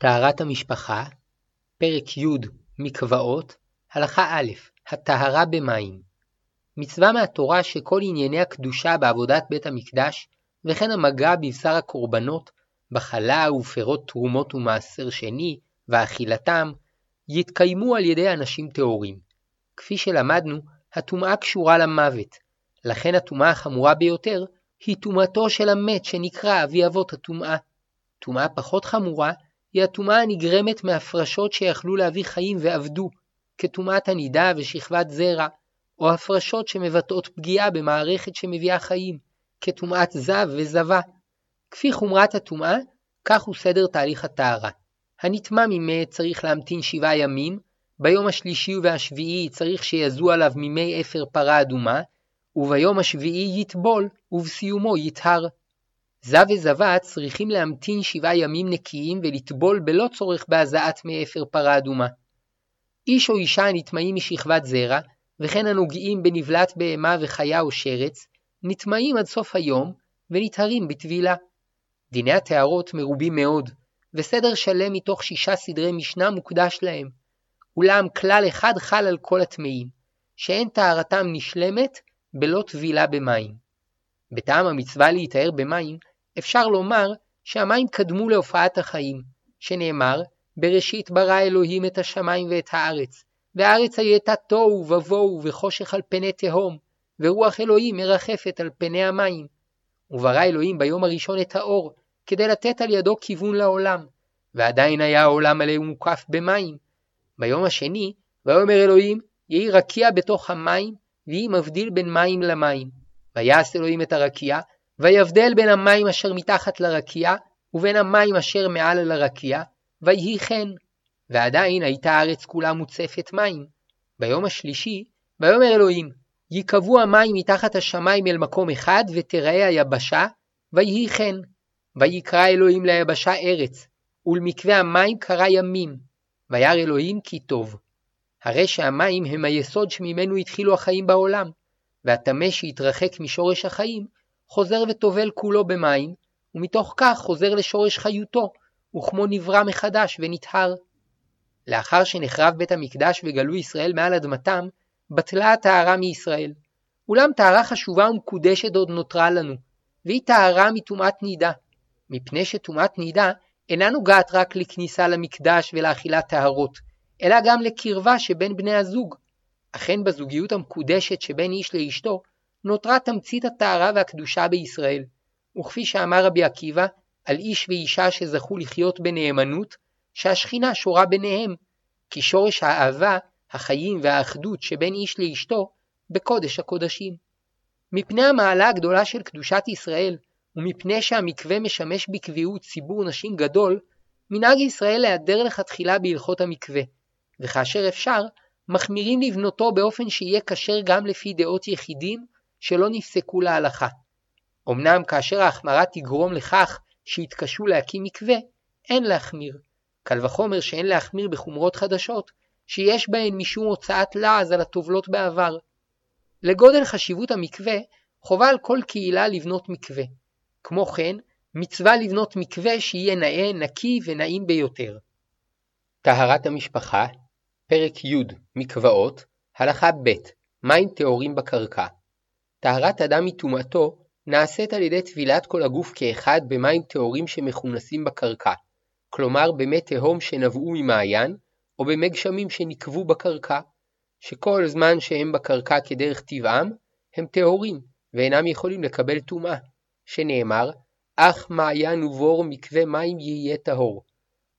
טהרת המשפחה, פרק י' מקוואות, הלכה א' הטהרה במים. מצווה מהתורה שכל ענייני הקדושה בעבודת בית המקדש, וכן המגע בבשר הקורבנות, בחלה ופירות תרומות ומעשר שני, ואכילתם, יתקיימו על ידי אנשים טהורים. כפי שלמדנו, הטומאה קשורה למוות, לכן הטומאה החמורה ביותר היא טומאתו של המת שנקרא אבי אבות הטומאה. טומאה פחות חמורה היא הטומאה הנגרמת מהפרשות שיכלו להביא חיים ואבדו, כטומאת הנידה ושכבת זרע, או הפרשות שמבטאות פגיעה במערכת שמביאה חיים, כטומאת זב וזבה. כפי חומרת הטומאה, כך הוא סדר תהליך הטהרה. הנטמע ממת צריך להמתין שבעה ימים, ביום השלישי והשביעי צריך שיזו עליו ממי אפר פרה אדומה, וביום השביעי יטבול, ובסיומו יטהר. זב וזבת צריכים להמתין שבעה ימים נקיים ולטבול בלא צורך בהזעת מאפר פרה אדומה. איש או אישה הנטמעים משכבת זרע, וכן הנוגעים בנבלת בהמה וחיה או שרץ, נטמעים עד סוף היום ונטהרים בטבילה. דיני הטהרות מרובים מאוד, וסדר שלם מתוך שישה סדרי משנה מוקדש להם. אולם כלל אחד חל על כל הטמאים, שאין טהרתם נשלמת בלא טבילה במים. בטעם המצווה להיטהר במים, אפשר לומר שהמים קדמו להופעת החיים, שנאמר, בראשית ברא אלוהים את השמיים ואת הארץ, והארץ הייתה תוהו ובוהו וחושך על פני תהום, ורוח אלוהים מרחפת על פני המים. וברא אלוהים ביום הראשון את האור, כדי לתת על ידו כיוון לעולם, ועדיין היה העולם מלא ומוקף במים. ביום השני, ויאמר אלוהים, יהי רקיע בתוך המים, ויהי מבדיל בין מים למים. ויעש אלוהים את הרקיע, ויבדל בין המים אשר מתחת לרקיע, ובין המים אשר מעל לרקיע, ויהי כן. ועדיין הייתה הארץ כולה מוצפת מים. ביום השלישי, ויאמר אלוהים, ייקבעו המים מתחת השמיים אל מקום אחד, ותראה היבשה, ויהי כן. ויקרא אלוהים ליבשה ארץ, ולמקווה המים קרא ימים. וירא אלוהים כי טוב. הרי שהמים הם היסוד שממנו התחילו החיים בעולם, והטמא שהתרחק משורש החיים, חוזר וטובל כולו במים, ומתוך כך חוזר לשורש חיותו, וכמו נברא מחדש ונטהר. לאחר שנחרב בית המקדש וגלו ישראל מעל אדמתם, בטלה הטהרה מישראל. אולם טהרה חשובה ומקודשת עוד נותרה לנו, והיא טהרה מטומאת נידה, מפני שטומאת נידה אינה נוגעת רק לכניסה למקדש ולאכילת טהרות, אלא גם לקרבה שבין בני הזוג. אכן בזוגיות המקודשת שבין איש לאשתו, נותרה תמצית הטהרה והקדושה בישראל. וכפי שאמר רבי עקיבא, על איש ואישה שזכו לחיות בנאמנות, שהשכינה שורה ביניהם, כי שורש האהבה, החיים והאחדות שבין איש לאשתו, בקודש הקודשים. מפני המעלה הגדולה של קדושת ישראל, ומפני שהמקווה משמש בקביעות ציבור נשים גדול, מנהג ישראל להיעדר לכתחילה בהלכות המקווה, וכאשר אפשר, מחמירים לבנותו באופן שיהיה כשר גם לפי דעות יחידים שלא נפסקו להלכה. אמנם כאשר ההחמרה תגרום לכך שיתקשו להקים מקווה, אין להחמיר. קל וחומר שאין להחמיר בחומרות חדשות, שיש בהן משום הוצאת לעז על הטובלות בעבר. לגודל חשיבות המקווה, חובה על כל קהילה לבנות מקווה. כמו כן, מצווה לבנות מקווה שיהיה נאה, נקי ונעים ביותר. טהרת המשפחה, פרק י' מקוואות, הלכה ב' מים טהורים בקרקע. טהרת אדם מטומאתו נעשית על ידי טבילת כל הגוף כאחד במים טהורים שמכונסים בקרקע, כלומר במי תהום שנבעו ממעיין, או במי גשמים שנקבו בקרקע, שכל זמן שהם בקרקע כדרך טבעם, הם טהורים, ואינם יכולים לקבל טומאה, שנאמר, אך מעיין ובור מקווה מים יהיה טהור.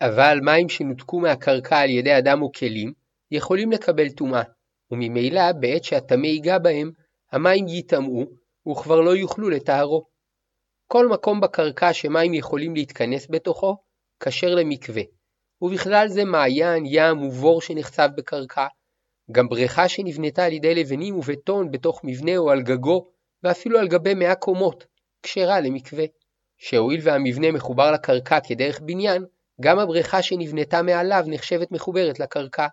אבל מים שנותקו מהקרקע על ידי אדם או כלים, יכולים לקבל טומאה, וממילא בעת שהטמא ייגע בהם, המים ייטמעו, וכבר לא יוכלו לטהרו. כל מקום בקרקע שמים יכולים להתכנס בתוכו, כשר למקווה, ובכלל זה מעיין, ים ובור שנחצב בקרקע, גם בריכה שנבנתה על ידי לבנים ובטון בתוך מבנה או על גגו, ואפילו על גבי מאה קומות, כשרה למקווה. שהואיל והמבנה מחובר לקרקע כדרך בניין, גם הבריכה שנבנתה מעליו נחשבת מחוברת לקרקע.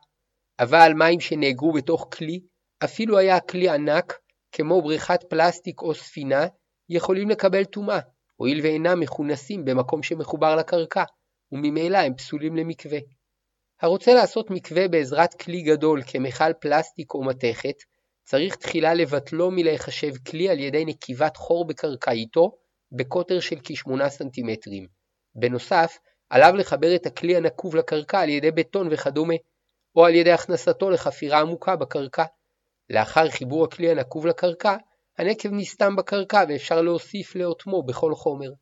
אבל מים שנאגרו בתוך כלי, אפילו היה הכלי ענק, כמו בריכת פלסטיק או ספינה, יכולים לקבל טומאה, הואיל ואינם מכונסים במקום שמחובר לקרקע, וממילא הם פסולים למקווה. הרוצה לעשות מקווה בעזרת כלי גדול כמכל פלסטיק או מתכת, צריך תחילה לבטלו מלהיחשב כלי על ידי נקיבת חור בקרקע איתו, בקוטר של כ-8 סנטימטרים. בנוסף, עליו לחבר את הכלי הנקוב לקרקע על ידי בטון וכדומה, או על ידי הכנסתו לחפירה עמוקה בקרקע. לאחר חיבור הכלי הנקוב לקרקע, הנקב נסתם בקרקע ואפשר להוסיף לאוטמו בכל חומר.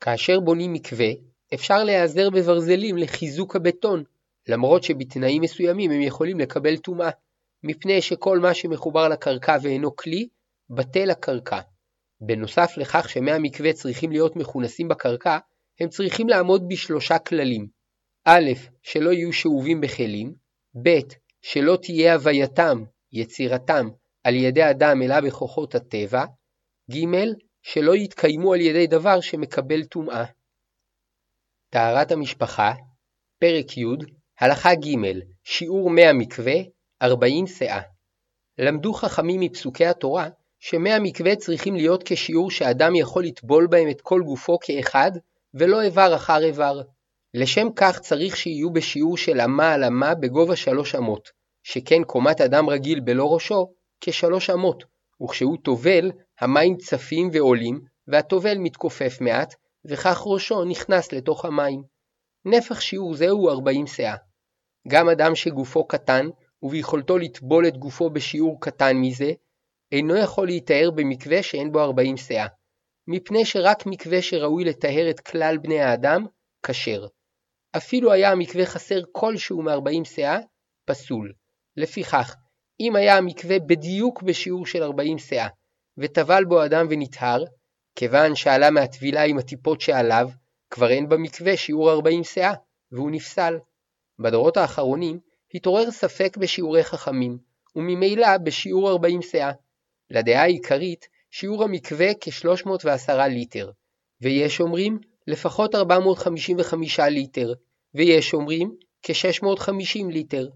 כאשר בונים מקווה, אפשר להיעזר בברזלים לחיזוק הבטון, למרות שבתנאים מסוימים הם יכולים לקבל טומאה, מפני שכל מה שמחובר לקרקע ואינו כלי, בטל הקרקע. בנוסף לכך שמי המקווה צריכים להיות מכונסים בקרקע, הם צריכים לעמוד בשלושה כללים א', שלא יהיו שאובים בכלים, ב', שלא תהיה הווייתם, יצירתם, על ידי אדם אלא בכוחות הטבע, ג', שלא יתקיימו על ידי דבר שמקבל טומאה. טהרת המשפחה, פרק י', הלכה ג', שיעור מי המקווה, 40 שאה. למדו חכמים מפסוקי התורה שמי המקווה צריכים להיות כשיעור שאדם יכול לטבול בהם את כל גופו כאחד, ולא איבר אחר איבר. לשם כך צריך שיהיו בשיעור של אמה על אמה בגובה שלוש אמות, שכן קומת אדם רגיל בלא ראשו כשלוש אמות, וכשהוא טובל, המים צפים ועולים, והטובל מתכופף מעט, וכך ראשו נכנס לתוך המים. נפח שיעור זה הוא 40 שאה. גם אדם שגופו קטן, וביכולתו לטבול את גופו בשיעור קטן מזה, אינו יכול להיטהר במקווה שאין בו 40 שאה. מפני שרק מקווה שראוי לטהר את כלל בני האדם, כשר. אפילו היה המקווה חסר כלשהו מ-40 שאה, פסול. לפיכך, אם היה המקווה בדיוק בשיעור של 40 שאה, וטבל בו אדם ונטהר, כיוון שעלה מהטבילה עם הטיפות שעליו, כבר אין במקווה שיעור 40 שאה, והוא נפסל. בדורות האחרונים התעורר ספק בשיעורי חכמים, וממילא בשיעור 40 שאה. לדעה העיקרית, שיעור המקווה כ-310 ליטר, ויש אומרים לפחות 455 ליטר, ויש אומרים כ-650 ליטר.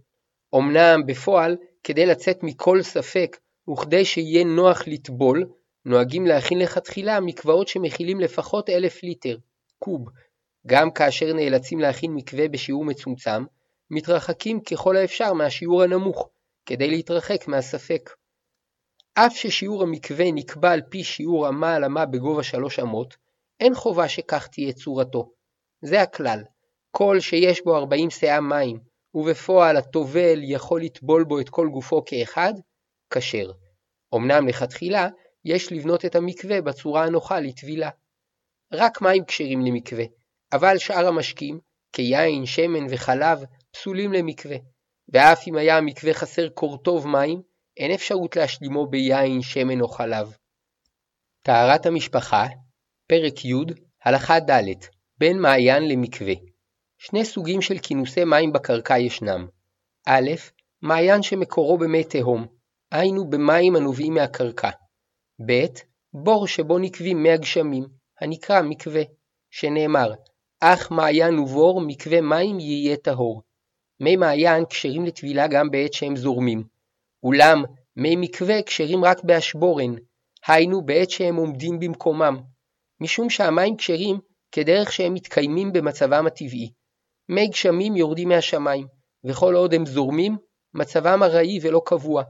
אמנם בפועל, כדי לצאת מכל ספק וכדי שיהיה נוח לטבול, נוהגים להכין לכתחילה מקוואות שמכילים לפחות אלף ליטר, קוב. גם כאשר נאלצים להכין מקווה בשיעור מצומצם, מתרחקים ככל האפשר מהשיעור הנמוך, כדי להתרחק מהספק. אף ששיעור המקווה נקבע על פי שיעור אמה על אמה בגובה שלוש אמות, אין חובה שכך תהיה צורתו. זה הכלל, כל שיש בו 40 שאה מים, ובפועל הטובל יכול לטבול בו את כל גופו כאחד, כשר. אמנם לכתחילה, יש לבנות את המקווה בצורה הנוחה לטבילה. רק מים כשרים למקווה, אבל שאר המשקים, כיין, שמן וחלב, פסולים למקווה. ואף אם היה המקווה חסר קורטוב מים, אין אפשרות להשלימו ביין, שמן או חלב. טהרת המשפחה, פרק י', הלכה ד', בין מעיין למקווה. שני סוגים של כינוסי מים בקרקע ישנם. א', מעיין שמקורו במי תהום, היינו במים הנובעים מהקרקע. ב. בור שבו נקבים מי הגשמים, הנקרא מקווה, שנאמר, אך מעיין ובור מקווה מים יהיה טהור. מי מעיין כשרים לטבילה גם בעת שהם זורמים, אולם מי מקווה כשרים רק באשבורן, היינו בעת שהם עומדים במקומם, משום שהמים כשרים כדרך שהם מתקיימים במצבם הטבעי. מי גשמים יורדים מהשמיים, וכל עוד הם זורמים, מצבם ארעי ולא קבוע,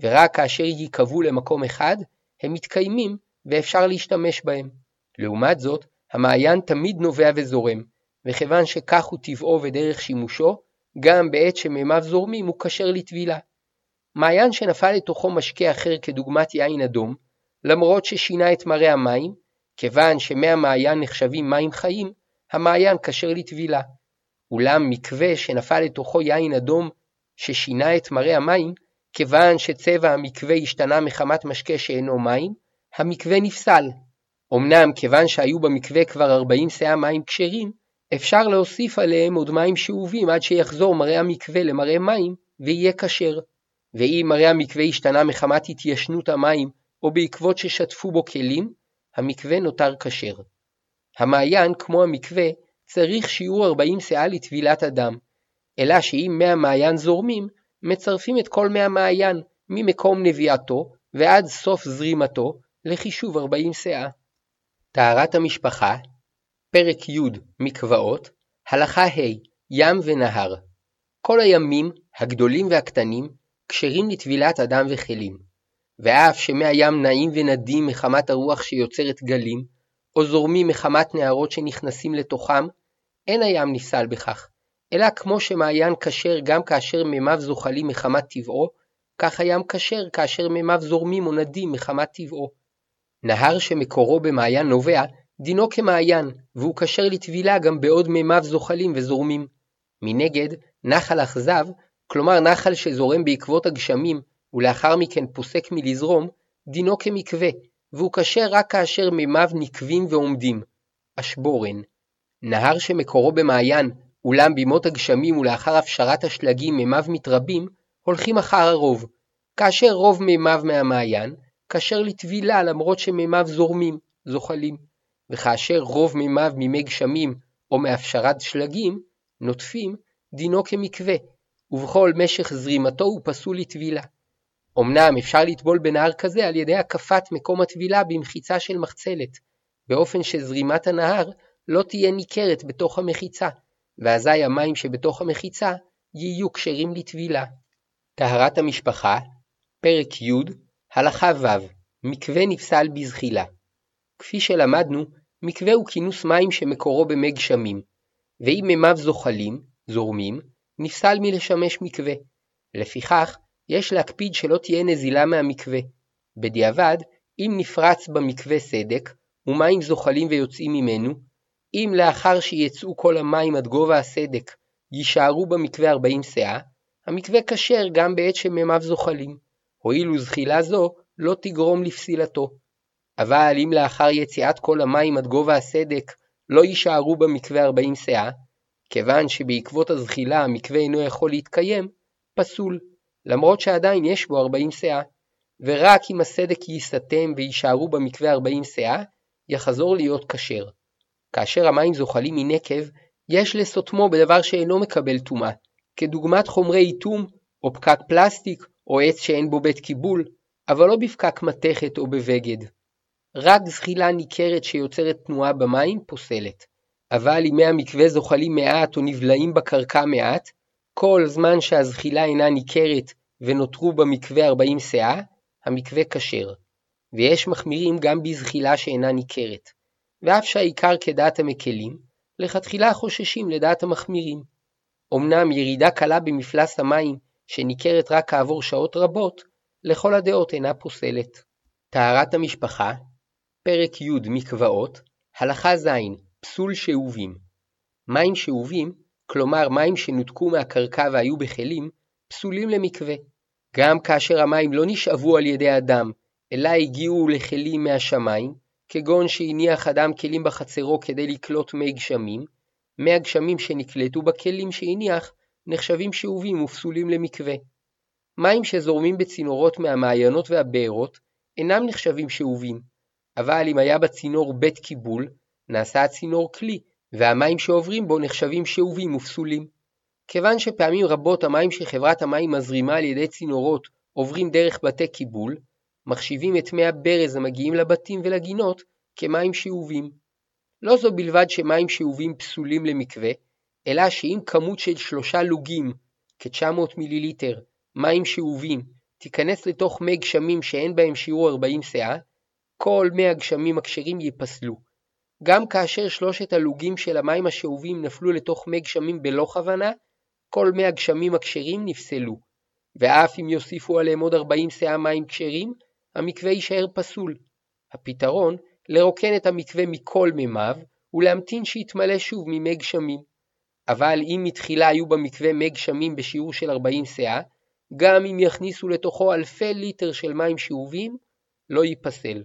ורק כאשר ייקבעו למקום אחד, הם מתקיימים ואפשר להשתמש בהם. לעומת זאת, המעיין תמיד נובע וזורם, וכיוון שכך הוא טבעו ודרך שימושו, גם בעת שמימיו זורמים הוא כשר לטבילה. מעיין שנפל לתוכו משקה אחר כדוגמת יין אדום, למרות ששינה את מראה המים, כיוון שמי המעיין נחשבים מים חיים, המעיין כשר לטבילה. אולם מקווה שנפל לתוכו יין אדום ששינה את מראה המים, כיוון שצבע המקווה השתנה מחמת משקה שאינו מים, המקווה נפסל. אמנם כיוון שהיו במקווה כבר 40 שאה מים כשרים, אפשר להוסיף עליהם עוד מים שאובים עד שיחזור מראה המקווה למראה מים, ויהיה כשר. ואם מראה המקווה השתנה מחמת התיישנות המים, או בעקבות ששטפו בו כלים, המקווה נותר כשר. המעיין, כמו המקווה, צריך שיעור 40 שאה לטבילת הדם, אלא שאם מי המעיין זורמים, מצרפים את כל מי המעיין, ממקום נביאתו ועד סוף זרימתו, לחישוב 40 שאה. טהרת המשפחה, פרק י' מקוואות, הלכה ה' ים ונהר כל הימים, הגדולים והקטנים, כשרים לטבילת אדם וכלים. ואף שמי הים נעים ונדים מחמת הרוח שיוצרת גלים, או זורמים מחמת נהרות שנכנסים לתוכם, אין הים נפסל בכך, אלא כמו שמעיין כשר גם כאשר מימיו זוחלים מחמת טבעו, כך הים כשר כאשר מימיו זורמים או נדים מחמת טבעו. נהר שמקורו במעיין נובע, דינו כמעיין, והוא כשר לטבילה גם בעוד מימיו זוחלים וזורמים. מנגד, נחל אכזב, כלומר נחל שזורם בעקבות הגשמים, ולאחר מכן פוסק מלזרום, דינו כמקווה, והוא כשר רק כאשר מימיו נקבים ועומדים. אשבורן. נהר שמקורו במעיין, אולם בימות הגשמים ולאחר הפשרת השלגים מימיו מתרבים, הולכים אחר הרוב. כאשר רוב מימיו מהמעיין, כשר לטבילה למרות שמימיו זורמים, זוחלים. וכאשר רוב מימיו מימי גשמים או מהפשרת שלגים, נוטפים, דינו כמקווה, ובכל משך זרימתו הוא פסול לטבילה. אמנם אפשר לטבול בנהר כזה על ידי הקפת מקום הטבילה במחיצה של מחצלת, באופן שזרימת הנהר לא תהיה ניכרת בתוך המחיצה, ואזי המים שבתוך המחיצה יהיו כשרים לטבילה. טהרת המשפחה, פרק י', הלכה ו', מקווה נפסל בזחילה. כפי שלמדנו, מקווה הוא כינוס מים שמקורו במי גשמים, ואם מימיו זוחלים, זורמים, נפסל מלשמש מקווה. לפיכך, יש להקפיד שלא תהיה נזילה מהמקווה. בדיעבד, אם נפרץ במקווה סדק, ומים זוחלים ויוצאים ממנו, אם לאחר שיצאו כל המים עד גובה הסדק, יישארו במקווה 40 סאה, המקווה כשר גם בעת שמימיו זוחלים, הואיל וזחילה זו לא תגרום לפסילתו. אבל אם לאחר יציאת כל המים עד גובה הסדק לא יישארו במקווה 40 סאה, כיוון שבעקבות הזחילה המקווה אינו יכול להתקיים, פסול, למרות שעדיין יש בו 40 סאה, ורק אם הסדק ייסתם ויישארו במקווה 40 סאה, יחזור להיות כשר. כאשר המים זוחלים מנקב, יש לסותמו בדבר שאינו מקבל טומאה, כדוגמת חומרי איתום, או פקק פלסטיק, או עץ שאין בו בית קיבול, אבל לא בפקק מתכת או בבגד. רק זחילה ניכרת שיוצרת תנועה במים פוסלת. אבל אם מי המקווה זוחלים מעט או נבלעים בקרקע מעט, כל זמן שהזחילה אינה ניכרת ונותרו במקווה 40 סאה, המקווה כשר. ויש מחמירים גם בזחילה שאינה ניכרת. ואף שהעיקר כדעת המקלים, לכתחילה חוששים לדעת המחמירים. אמנם ירידה קלה במפלס המים, שניכרת רק כעבור שעות רבות, לכל הדעות אינה פוסלת. טהרת המשפחה, פרק י' מקוואות, הלכה ז' פסול שאובים. מים שאובים, כלומר מים שנותקו מהקרקע והיו בכלים, פסולים למקווה. גם כאשר המים לא נשאבו על ידי אדם, אלא הגיעו לכלים מהשמיים, כגון שהניח אדם כלים בחצרו כדי לקלוט מי גשמים, מי הגשמים שנקלטו בכלים שהניח נחשבים שאובים ופסולים למקווה. מים שזורמים בצינורות מהמעיינות והבארות אינם נחשבים שאובים, אבל אם היה בצינור בית קיבול, נעשה הצינור כלי, והמים שעוברים בו נחשבים שאובים ופסולים. כיוון שפעמים רבות המים שחברת המים מזרימה על ידי צינורות עוברים דרך בתי קיבול, מחשיבים את מי הברז המגיעים לבתים ולגינות כמים שאובים. לא זו בלבד שמים שאובים פסולים למקווה, אלא שאם כמות של שלושה לוגים, כ-900 מיליליטר, מים שאובים, תיכנס לתוך מי גשמים שאין בהם שיעור 40 סאה, כל מי הגשמים הכשרים ייפסלו. גם כאשר שלושת הלוגים של המים השאובים נפלו לתוך מי גשמים בלא כוונה, כל מי הגשמים הכשרים נפסלו. ואף אם יוסיפו עליהם עוד 40 סאה מים כשרים, המקווה יישאר פסול. הפתרון, לרוקן את המקווה מכל מימיו, ולהמתין שיתמלא שוב ממי גשמים. אבל אם מתחילה היו במקווה מי גשמים בשיעור של 40 סאה, גם אם יכניסו לתוכו אלפי ליטר של מים שאובים, לא ייפסל.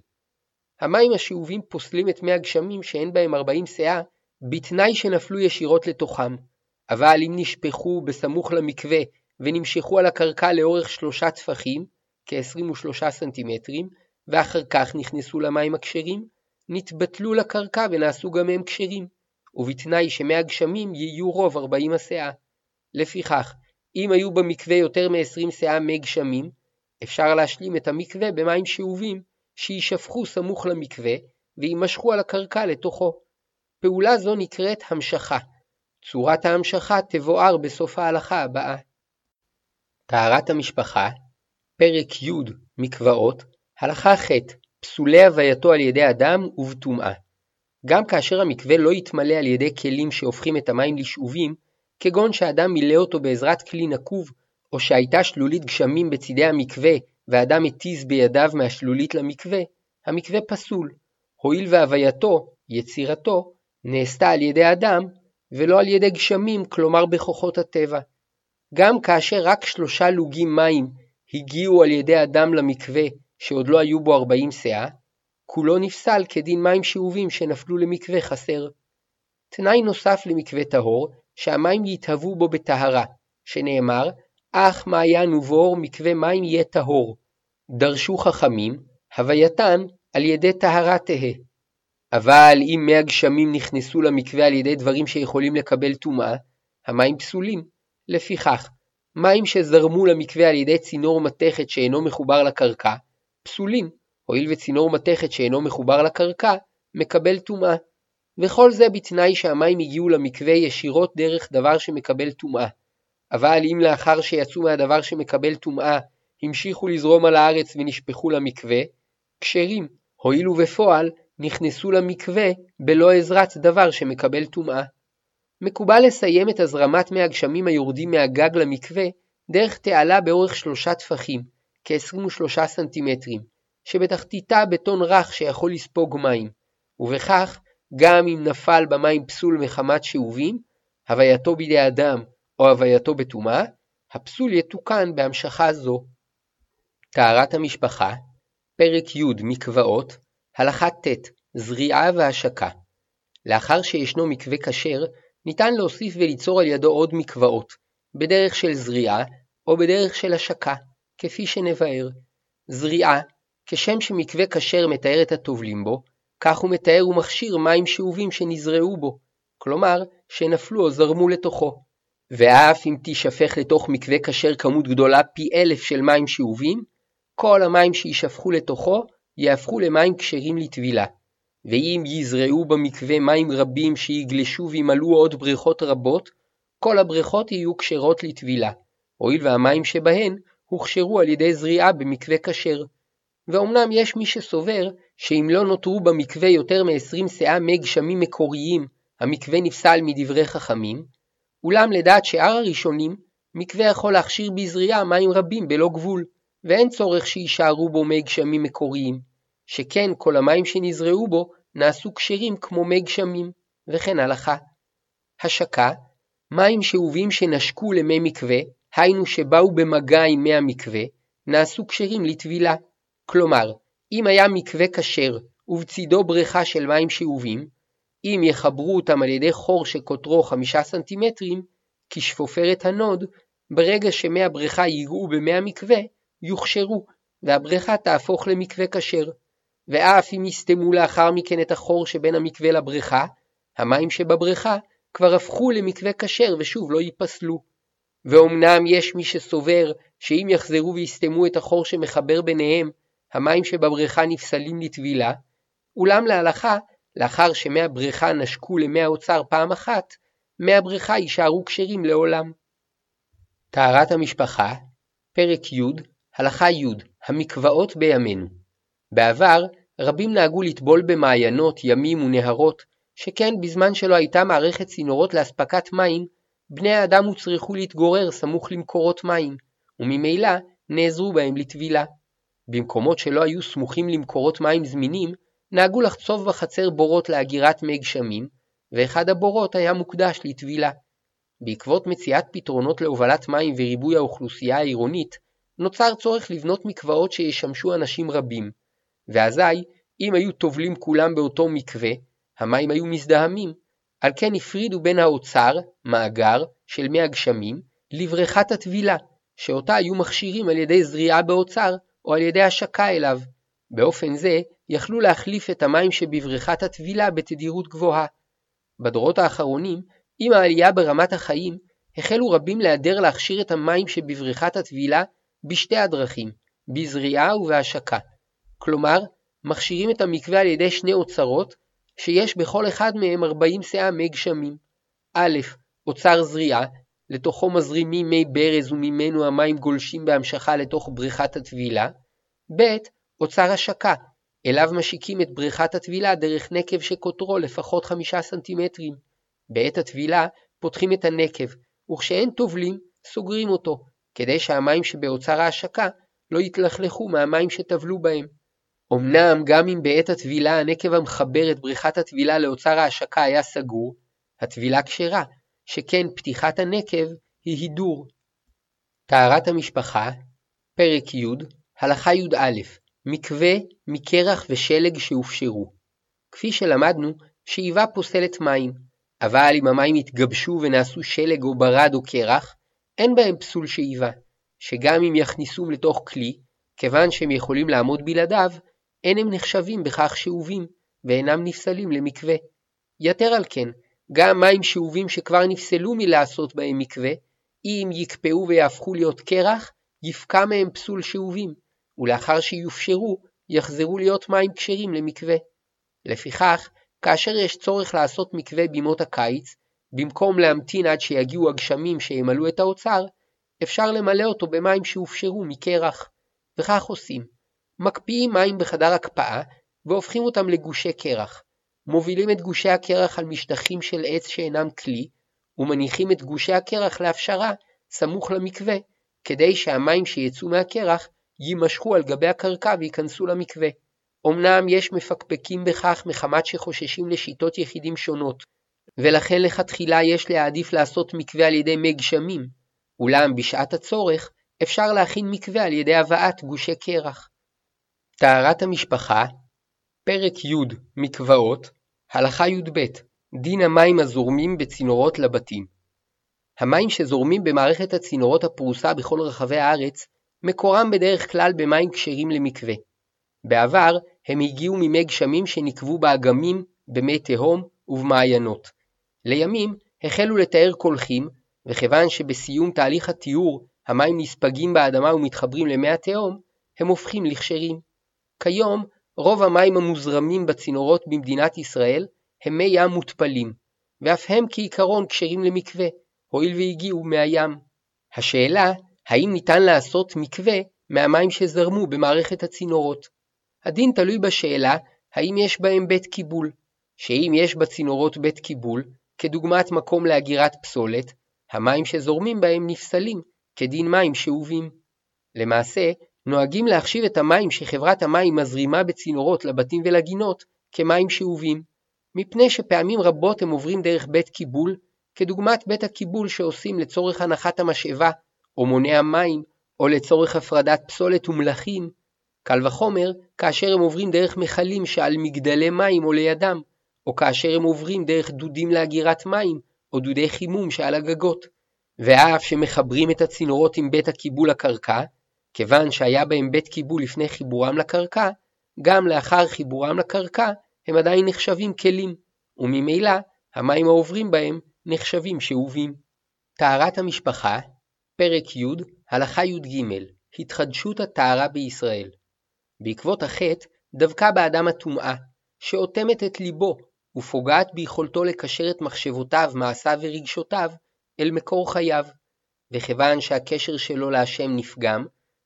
המים השאובים פוסלים את מי הגשמים שאין בהם 40 סאה, בתנאי שנפלו ישירות לתוכם. אבל אם נשפכו בסמוך למקווה ונמשכו על הקרקע לאורך שלושה טפחים, כ-23 סנטימטרים, ואחר כך נכנסו למים הכשרים, נתבטלו לקרקע ונעשו גם הם כשרים, ובתנאי שמי הגשמים יהיו רוב 40 הסאה. לפיכך, אם היו במקווה יותר מ-20 סאה מי גשמים, אפשר להשלים את המקווה במים שאובים, שיישפכו סמוך למקווה, ויימשכו על הקרקע לתוכו. פעולה זו נקראת המשכה, צורת ההמשכה תבואר בסוף ההלכה הבאה. טהרת המשפחה, פרק י' מקוואות, הלכה ח' פסולי הווייתו על ידי אדם ובטומאה. גם כאשר המקווה לא יתמלא על ידי כלים שהופכים את המים לשאובים, כגון שאדם מילא אותו בעזרת כלי נקוב, או שהייתה שלולית גשמים בצידי המקווה ואדם התיז בידיו מהשלולית למקווה, המקווה פסול, הואיל והווייתו, יצירתו, נעשתה על ידי אדם, ולא על ידי גשמים, כלומר בכוחות הטבע. גם כאשר רק שלושה לוגים מים הגיעו על ידי אדם למקווה שעוד לא היו בו ארבעים סאה, כולו נפסל כדין מים שאובים שנפלו למקווה חסר. תנאי נוסף למקווה טהור, שהמים יתהוו בו בטהרה, שנאמר, אך מעיין ובור מקווה מים יהיה טהור. דרשו חכמים, הווייתן על ידי טהרה תהא. אבל אם מי הגשמים נכנסו למקווה על ידי דברים שיכולים לקבל טומאה, המים פסולים. לפיכך, מים שזרמו למקווה על ידי צינור מתכת שאינו מחובר לקרקע, פסולים, הואיל וצינור מתכת שאינו מחובר לקרקע, מקבל טומאה. וכל זה בתנאי שהמים הגיעו למקווה ישירות דרך דבר שמקבל טומאה. אבל אם לאחר שיצאו מהדבר שמקבל טומאה, המשיכו לזרום על הארץ ונשפכו למקווה, כשרים, הואיל ובפועל נכנסו למקווה בלא עזרת דבר שמקבל טומאה. מקובל לסיים את הזרמת מי הגשמים היורדים מהגג למקווה דרך תעלה באורך שלושה טפחים, כ-23 סנטימטרים, שבתחתיתה בטון רך שיכול לספוג מים, ובכך גם אם נפל במים פסול מחמת שאובים, הווייתו בידי אדם או הווייתו בטומאה, הפסול יתוקן בהמשכה זו. טהרת המשפחה, פרק י' מקוואות, הלכה ט' זריעה והשקה. לאחר שישנו מקווה כשר, ניתן להוסיף וליצור על ידו עוד מקוואות, בדרך של זריעה או בדרך של השקה, כפי שנבהר. זריעה, כשם שמקווה כשר מתאר את הטובלים בו, כך הוא מתאר ומכשיר מים שאובים שנזרעו בו, כלומר, שנפלו או זרמו לתוכו. ואף אם תישפך לתוך מקווה כשר כמות גדולה פי אלף של מים שאובים, כל המים שישפכו לתוכו יהפכו למים כשרים לטבילה. ואם יזרעו במקווה מים רבים שיגלשו וימלאו עוד בריכות רבות, כל הבריכות יהיו כשרות לטבילה, הואיל והמים שבהן הוכשרו על ידי זריעה במקווה כשר. ואומנם יש מי שסובר שאם לא נותרו במקווה יותר מ-20 שאה מי גשמים מקוריים, המקווה נפסל מדברי חכמים, אולם לדעת שאר הראשונים, מקווה יכול להכשיר בזריעה מים רבים בלא גבול, ואין צורך שיישארו בו מי גשמים מקוריים, שכן כל המים שנזרעו בו נעשו כשרים כמו מי גשמים, וכן הלכה. השקה, מים שאובים שנשקו למי מקווה, היינו שבאו במגע עם מי המקווה, נעשו כשרים לטבילה. כלומר, אם היה מקווה כשר ובצידו בריכה של מים שאובים, אם יחברו אותם על ידי חור שקוטרו חמישה סנטימטרים, כשפופרת הנוד, ברגע שמי הבריכה ייגעו במי המקווה, יוכשרו, והבריכה תהפוך למקווה כשר. ואף אם יסתמו לאחר מכן את החור שבין המקווה לבריכה, המים שבבריכה כבר הפכו למקווה כשר ושוב לא ייפסלו. ואומנם יש מי שסובר שאם יחזרו ויסתמו את החור שמחבר ביניהם, המים שבבריכה נפסלים לטבילה, אולם להלכה, לאחר שמי הבריכה נשקו למי האוצר פעם אחת, מי הבריכה יישארו כשרים לעולם. טהרת המשפחה, פרק י', הלכה י', המקוואות בימינו. בעבר, רבים נהגו לטבול במעיינות, ימים ונהרות, שכן בזמן שלא הייתה מערכת צינורות לאספקת מים, בני האדם הוצרכו להתגורר סמוך למקורות מים, וממילא נעזרו בהם לטבילה. במקומות שלא היו סמוכים למקורות מים זמינים, נהגו לחצוב בחצר בורות לאגירת מי גשמים, ואחד הבורות היה מוקדש לטבילה. בעקבות מציאת פתרונות להובלת מים וריבוי האוכלוסייה העירונית, נוצר צורך לבנות מקוואות שישמשו אנשים רבים, ואזי, אם היו טובלים כולם באותו מקווה, המים היו מזדהמים, על כן הפרידו בין האוצר, מאגר, של מי הגשמים, לבריכת הטבילה, שאותה היו מכשירים על ידי זריעה באוצר, או על ידי השקה אליו. באופן זה, יכלו להחליף את המים שבבריכת הטבילה בתדירות גבוהה. בדורות האחרונים, עם העלייה ברמת החיים, החלו רבים להיעדר להכשיר את המים שבבריכת הטבילה בשתי הדרכים, בזריעה ובהשקה. כלומר, מכשירים את המקווה על ידי שני אוצרות, שיש בכל אחד מהם 40 שאה מי גשמים. א', אוצר זריעה, לתוכו מזרימים מי ברז וממנו המים גולשים בהמשכה לתוך בריכת הטבילה. ב. אוצר השקה, אליו משיקים את בריכת הטבילה דרך נקב שקוטרו לפחות חמישה סנטימטרים. בעת הטבילה פותחים את הנקב, וכשאין טובלים, סוגרים אותו, כדי שהמים שבאוצר ההשקה לא יתלכלכו מהמים שטבלו בהם. אמנם גם אם בעת הטבילה הנקב המחבר את בריכת הטבילה לאוצר ההשקה היה סגור, הטבילה כשרה, שכן פתיחת הנקב היא הידור. טהרת המשפחה, פרק י', הלכה י"א, מקווה מקרח ושלג שהופשרו. כפי שלמדנו, שאיבה פוסלת מים, אבל אם המים יתגבשו ונעשו שלג או ברד או קרח, אין בהם פסול שאיבה, שגם אם יכניסום לתוך כלי, כיוון שהם יכולים לעמוד בלעדיו, אין הם נחשבים בכך שאובים, ואינם נפסלים למקווה. יתר על כן, גם מים שאובים שכבר נפסלו מלעשות בהם מקווה, אם יקפאו ויהפכו להיות קרח, יפקע מהם פסול שאובים, ולאחר שיופשרו, יחזרו להיות מים כשרים למקווה. לפיכך, כאשר יש צורך לעשות מקווה בימות הקיץ, במקום להמתין עד שיגיעו הגשמים שימלאו את האוצר, אפשר למלא אותו במים שהופשרו מקרח. וכך עושים. מקפיאים מים בחדר הקפאה והופכים אותם לגושי קרח. מובילים את גושי הקרח על משטחים של עץ שאינם כלי, ומניחים את גושי הקרח להפשרה סמוך למקווה, כדי שהמים שיצאו מהקרח יימשכו על גבי הקרקע וייכנסו למקווה. אמנם יש מפקפקים בכך מחמת שחוששים לשיטות יחידים שונות, ולכן לכתחילה יש להעדיף לעשות מקווה על ידי מי גשמים, אולם בשעת הצורך אפשר להכין מקווה על ידי הבאת גושי קרח. טהרת המשפחה, פרק י' מקוואות, הלכה י"ב דין המים הזורמים בצינורות לבתים. המים שזורמים במערכת הצינורות הפרוסה בכל רחבי הארץ, מקורם בדרך כלל במים כשרים למקווה. בעבר הם הגיעו ממי גשמים שנקבו באגמים, במי תהום ובמעיינות. לימים החלו לתאר קולחים, וכיוון שבסיום תהליך הטיהור המים נספגים באדמה ומתחברים למי התהום, הם הופכים לכשרים. כיום, רוב המים המוזרמים בצינורות במדינת ישראל הם מי ים מותפלים, ואף הם כעיקרון כשרים למקווה, הואיל והגיעו מהים. השאלה, האם ניתן לעשות מקווה מהמים שזרמו במערכת הצינורות? הדין תלוי בשאלה, האם יש בהם בית קיבול, שאם יש בצינורות בית קיבול, כדוגמת מקום לאגירת פסולת, המים שזורמים בהם נפסלים, כדין מים שאובים. למעשה, נוהגים להחשיב את המים שחברת המים מזרימה בצינורות לבתים ולגינות כמים שאובים, מפני שפעמים רבות הם עוברים דרך בית קיבול, כדוגמת בית הקיבול שעושים לצורך הנחת המשאבה, או מונע מים, או לצורך הפרדת פסולת ומלחים. קל וחומר כאשר הם עוברים דרך מכלים שעל מגדלי מים או לידם, או כאשר הם עוברים דרך דודים לאגירת מים, או דודי חימום שעל הגגות. ואף שמחברים את הצינורות עם בית הקיבול לקרקע, כיוון שהיה בהם בית קיבול לפני חיבורם לקרקע, גם לאחר חיבורם לקרקע הם עדיין נחשבים כלים, וממילא המים העוברים בהם נחשבים שאובים. טהרת המשפחה, פרק י', הלכה י"ג, התחדשות הטהרה בישראל. בעקבות החטא דבקה באדם הטומאה, שאוטמת את ליבו ופוגעת ביכולתו לקשר את מחשבותיו, מעשיו ורגשותיו אל מקור חייו, וכיוון שהקשר שלו להשם נפגם,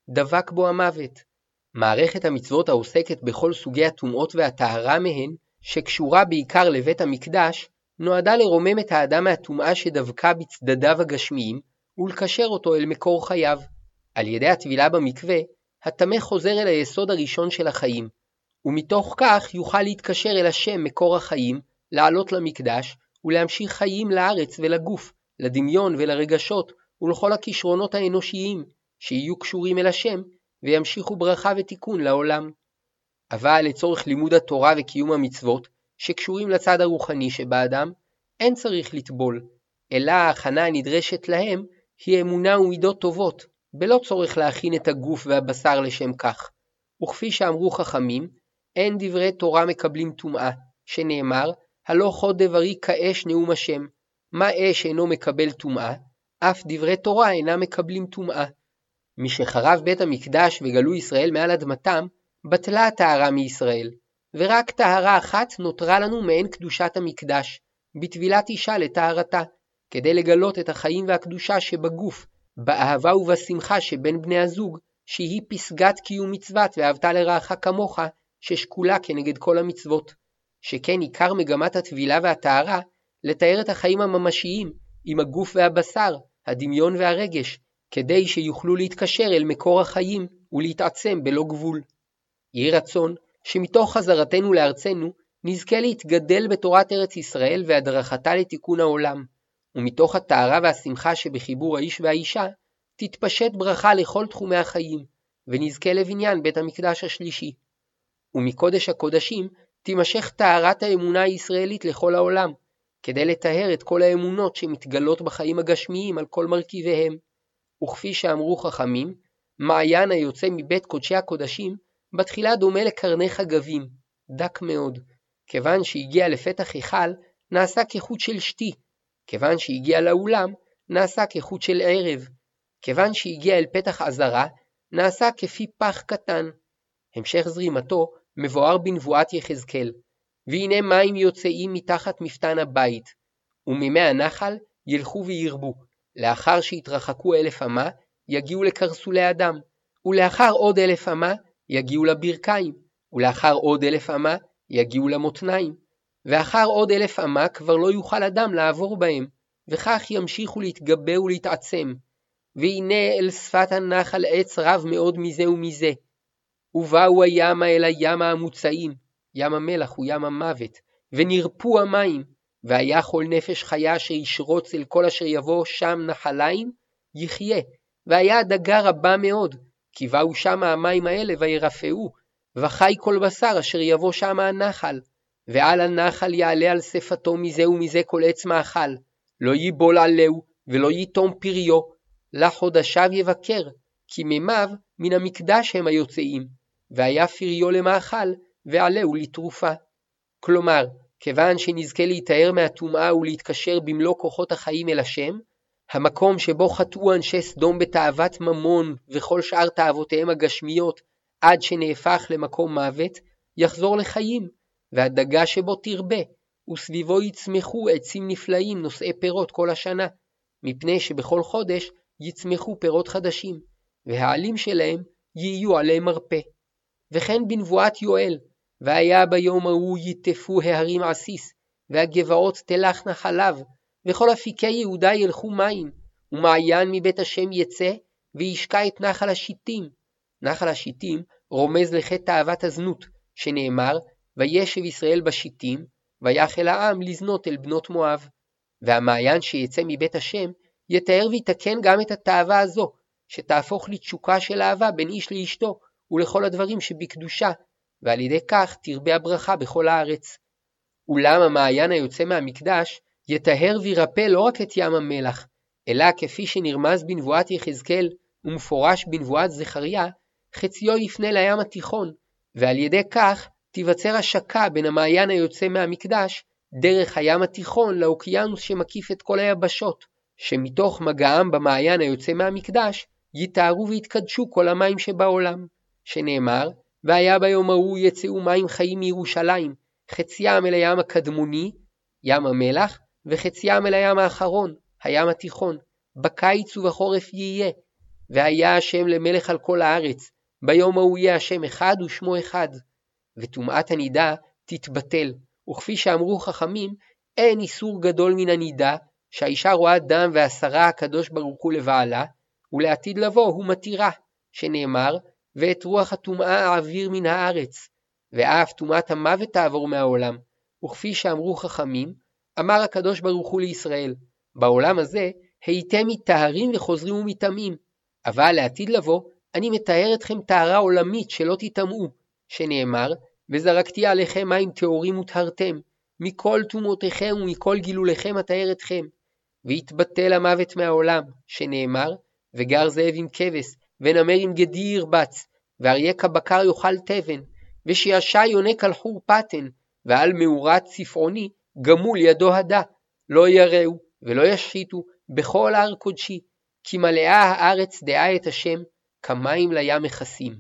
דבק בו המוות. מערכת המצוות העוסקת בכל סוגי הטומאות והטהרה מהן, שקשורה בעיקר לבית המקדש, נועדה לרומם את האדם מהטומאה שדבקה בצדדיו הגשמיים, ולקשר אותו אל מקור חייו. על ידי הטבילה במקווה, הטמא חוזר אל היסוד הראשון של החיים, ומתוך כך יוכל להתקשר אל השם מקור החיים, לעלות למקדש, ולהמשיך חיים לארץ ולגוף, לדמיון ולרגשות, ולכל הכישרונות האנושיים, שיהיו קשורים אל השם, וימשיכו ברכה ותיקון לעולם. אבל לצורך לימוד התורה וקיום המצוות, שקשורים לצד הרוחני שבאדם, אין צריך לטבול, אלא ההכנה הנדרשת להם היא אמונה ומידות טובות, בלא צורך להכין את הגוף והבשר לשם כך. וכפי שאמרו חכמים, אין דברי תורה מקבלים טומאה, שנאמר, הלא חוד דברי כאש נאום השם. מה אש אינו מקבל טומאה? אף דברי תורה אינם מקבלים טומאה. משחרב בית המקדש וגלו ישראל מעל אדמתם, בטלה הטהרה מישראל, ורק טהרה אחת נותרה לנו מעין קדושת המקדש, בטבילת אישה לטהרתה, כדי לגלות את החיים והקדושה שבגוף, באהבה ובשמחה שבין בני הזוג, שהיא פסגת קיום מצוות ואהבת לרעך כמוך, ששקולה כנגד כל המצוות. שכן עיקר מגמת הטבילה והטהרה, לתאר את החיים הממשיים, עם הגוף והבשר, הדמיון והרגש, כדי שיוכלו להתקשר אל מקור החיים ולהתעצם בלא גבול. יהי רצון שמתוך חזרתנו לארצנו נזכה להתגדל בתורת ארץ ישראל והדרכתה לתיקון העולם, ומתוך הטהרה והשמחה שבחיבור האיש והאישה, תתפשט ברכה לכל תחומי החיים, ונזכה לבניין בית המקדש השלישי. ומקודש הקודשים תימשך טהרת האמונה הישראלית לכל העולם, כדי לטהר את כל האמונות שמתגלות בחיים הגשמיים על כל מרכיביהם. וכפי שאמרו חכמים, מעיין היוצא מבית קודשי הקודשים, בתחילה דומה לקרני חגבים, דק מאוד. כיוון שהגיע לפתח היכל, נעשה כחוט של שתי. כיוון שהגיע לאולם, נעשה כחוט של ערב. כיוון שהגיע אל פתח עזרה, נעשה כפי פח קטן. המשך זרימתו מבואר בנבואת יחזקאל, והנה מים יוצאים מתחת מפתן הבית, וממי הנחל ילכו וירבו, לאחר שיתרחקו אלף אמה, יגיעו לקרסולי אדם, ולאחר עוד אלף אמה, יגיעו לברכיים, ולאחר עוד אלף אמה, יגיעו למותניים, ואחר עוד אלף אמה כבר לא יוכל אדם לעבור בהם, וכך ימשיכו להתגבר ולהתעצם. והנה אל שפת הנחל עץ רב מאוד מזה ומזה, ובאו הימה אל הים המוצאים, ים המלח הוא ים המוות, ונרפו המים, והיה כל נפש חיה אשר ישרוץ אל כל אשר יבוא שם נחליים, יחיה, והיה הדגה רבה מאוד, כי באו שם המים האלה וירפאו, וחי כל בשר אשר יבוא שם הנחל, ועל הנחל יעלה על שפתו מזה ומזה כל עץ מאכל, לא ייבול עלהו, ולא ייתום פריו, לחודשיו יבקר, כי מימיו מן המקדש הם היוצאים, והיה פריו למאכל, ועלהו לתרופה. כלומר, כיוון שנזכה להיטהר מהטומאה ולהתקשר במלוא כוחות החיים אל השם, המקום שבו חטאו אנשי סדום בתאוות ממון וכל שאר תאוותיהם הגשמיות עד שנהפך למקום מוות, יחזור לחיים, והדגה שבו תרבה, וסביבו יצמחו עצים נפלאים נושאי פירות כל השנה, מפני שבכל חודש יצמחו פירות חדשים, והעלים שלהם יהיו עלי מרפא. וכן בנבואת יואל, והיה ביום ההוא יטפו ההרים עסיס, והגבעות תלכנה חלב, וכל אפיקי יהודה ילכו מים, ומעיין מבית השם יצא, וישקע את נחל השיטים. נחל השיטים רומז לחטא תאוות הזנות, שנאמר, וישב ישראל בשיטים, ויחל העם לזנות אל בנות מואב. והמעיין שיצא מבית השם, יתאר ויתקן גם את התאווה הזו, שתהפוך לתשוקה של אהבה בין איש לאשתו, ולכל הדברים שבקדושה, ועל ידי כך תרבה הברכה בכל הארץ. אולם המעיין היוצא מהמקדש יטהר וירפא לא רק את ים המלח, אלא כפי שנרמז בנבואת יחזקאל ומפורש בנבואת זכריה, חציו יפנה לים התיכון, ועל ידי כך תיווצר השקה בין המעיין היוצא מהמקדש דרך הים התיכון לאוקיינוס שמקיף את כל היבשות, שמתוך מגעם במעיין היוצא מהמקדש, יתארו ויתקדשו כל המים שבעולם. שנאמר, והיה ביום ההוא יצאו מים חיים מירושלים, חציים אל הים הקדמוני, ים המלח, וחציים אל הים האחרון, הים התיכון, בקיץ ובחורף יהיה. והיה השם למלך על כל הארץ, ביום ההוא יהיה השם אחד ושמו אחד. וטומאת הנידה תתבטל, וכפי שאמרו חכמים, אין איסור גדול מן הנידה, שהאישה רואה דם והסרה הקדוש ברוך הוא לבעלה, ולעתיד לבוא הוא מתירה, שנאמר, ואת רוח הטומאה אעביר מן הארץ, ואף טומאת המוות תעבור מהעולם. וכפי שאמרו חכמים, אמר הקדוש ברוך הוא לישראל, בעולם הזה הייתם מטהרים וחוזרים ומטמאים, אבל לעתיד לבוא, אני מטהר אתכם טהרה עולמית שלא תטמאו, שנאמר, וזרקתי עליכם מים טהורים וטהרתם, מכל טומאותיכם ומכל גילוליכם אטהר אתכם. והתבטל המוות מהעולם, שנאמר, וגר זאב עם כבש, ונמר עם גדי ירבץ, ואריה כבקר יאכל תבן, ושישע יונק על חור פתן, ועל מאורת צפעוני גמול ידו הדה, לא יראו ולא ישחיתו בכל הר קודשי, כי מלאה הארץ דעה את השם, כמים לים מכסים.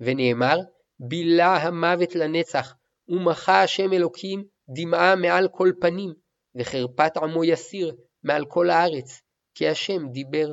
ונאמר, בילה המוות לנצח, ומחה השם אלוקים דמעה מעל כל פנים, וחרפת עמו יסיר, מעל כל הארץ, כי השם דיבר